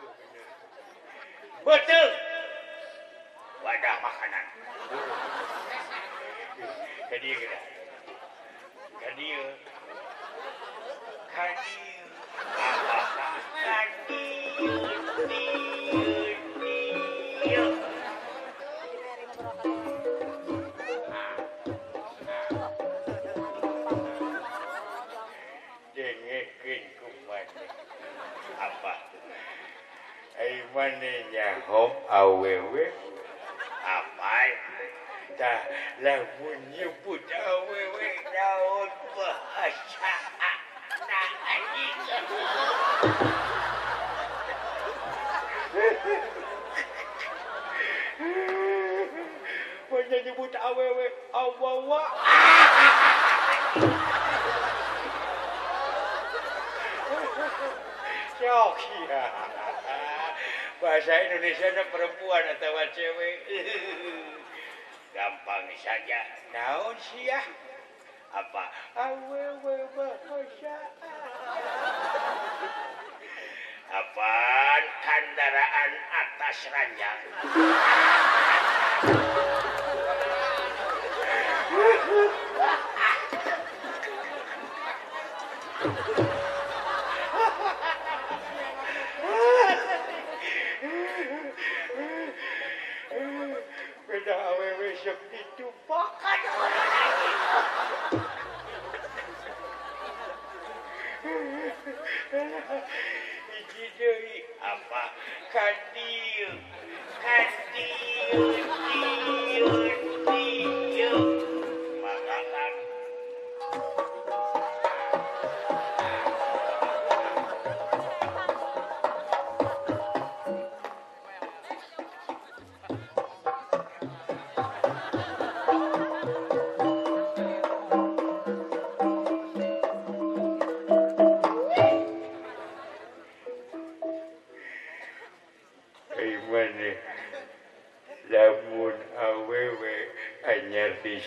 Hai fototul Hai wadah makanan jadi manehnyahom awewe apa itu? dah lagu nyebut awewe daun bahasa nah ini. Pernah nyebut awewe awawa Jauh ya bahasa Indonesia ada perempuan atau cewek gampang saja nausiaah apaankendaraan atas ranjak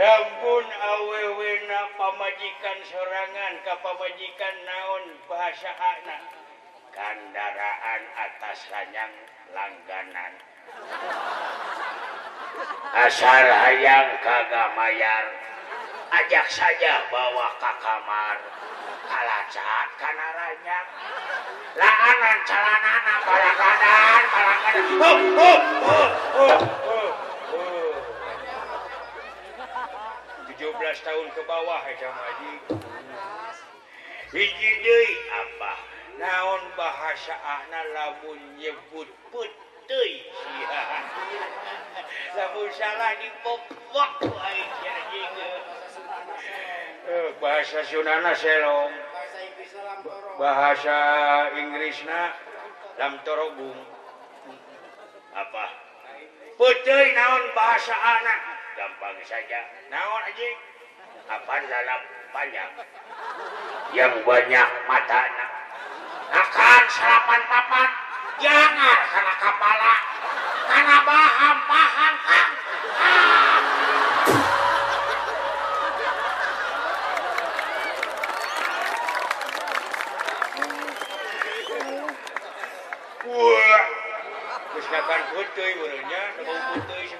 pun ana pemajikan serangan ke pemjikan naon bahasa anakkenddaraan atas ranjang langganan Ashar hayang kaga mayar ajak saja bahwa ka kamar kalah cahat kannya lahanan jalanna anak padaan 12 tahun ke bawahcam eh, maji apa naon bahasanyebut eh, eh, bahasa Sunana selo bahasa Inggris nah dalam torobung apa put naon bahasa anaknya pang saja kapan dalam banyak yang banyak makanna akan sarapan papapan jangan karena kepala karena bahham-pahan ah. putunya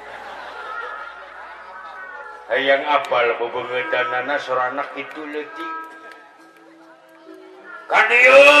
yang apal kok pengak itu lebih kan Yo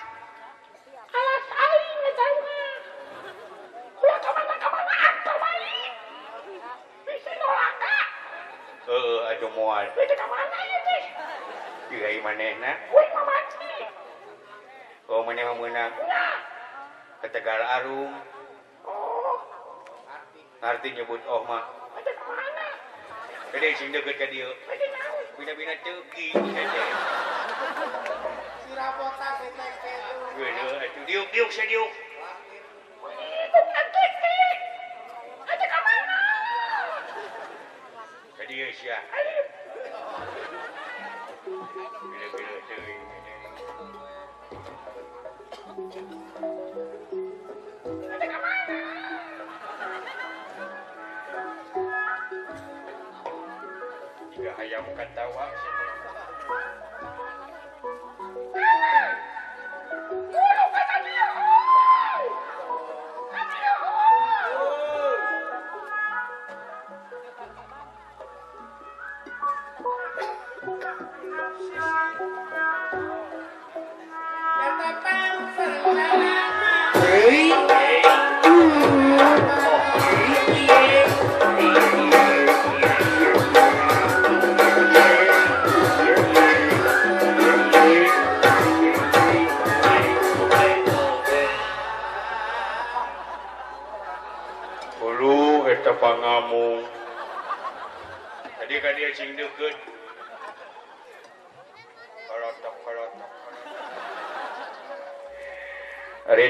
itu mual. Itu mana itu? Tirai mana na? Woi mati. kau mana yang menang? ke tegal arum. Oh. Arti nyebut oh mah. Itu mana? Kedai sing deket ke dia. Bina-bina tegi. Sirapotan tetek. Gede, itu diuk diuk sediuk. Indonesia. 台湾。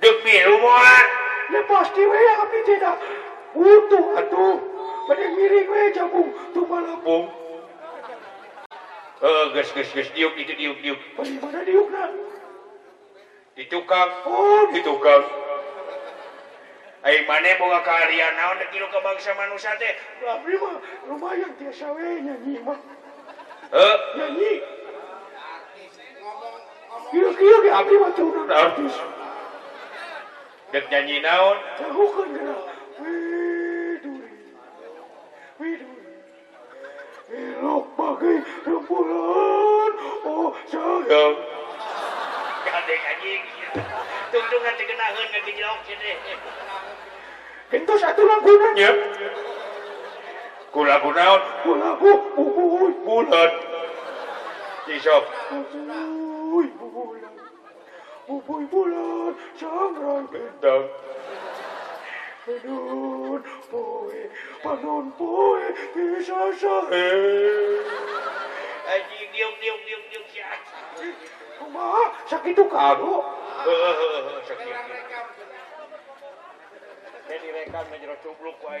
pasti tidakuh itu kamu gitu Dek nyanyi naon? Tahukan kena. Widuri. Widuri. Elok pagi rempulan. Oh, sadang. Jangan anjing. Tungtungan terkenahan dengan dijawab sini. Kentu satu lagu nanya. Kulaku naon? Kulaku bubuy bulan. Isop. Bubuy bulan vui vui vui lên sớm rồi bình tận phải đun vui và đun vui thì xa xa hề anh đi điêu điêu điêu điêu xa không má sakit itu kado sakit saya direkam menjadi cubluk wae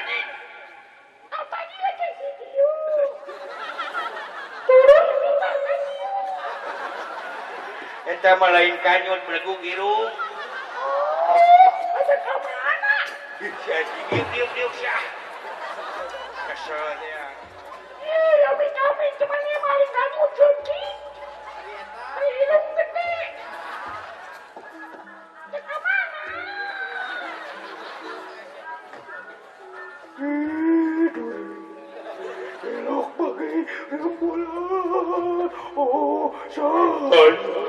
kita malain kanyon melegung biru diam diam diuk syah keselnya Yomi iya, Yomi ya, cuma kan, ini maling kanyon joki hidung gede Elok bagai rembulan Oh, sayang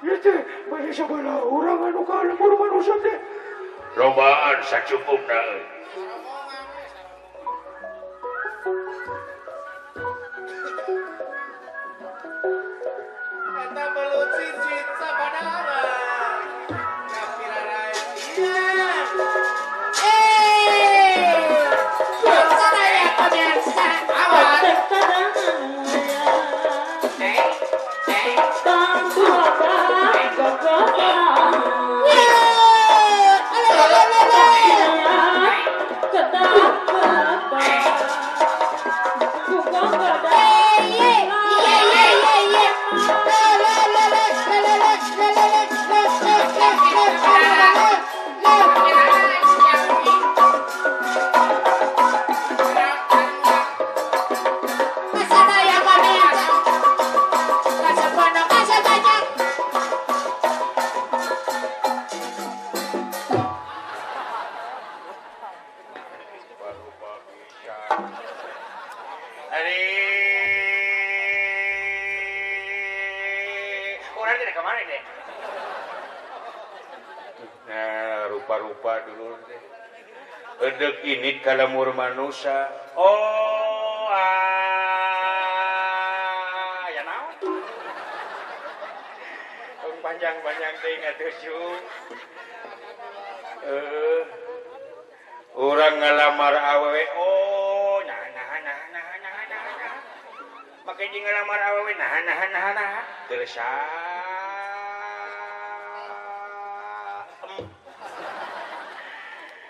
roan sacupungnal rupa-rupa dulu ini kalau murman Nusa Oh ah, panjang-banjang orang eh, ngalamar aweW oh pakainyangelamar selesai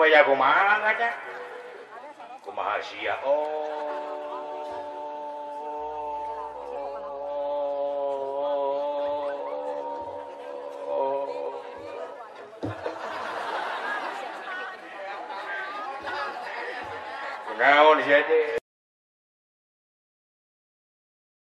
wajiban mahasia Oh Now, on his head.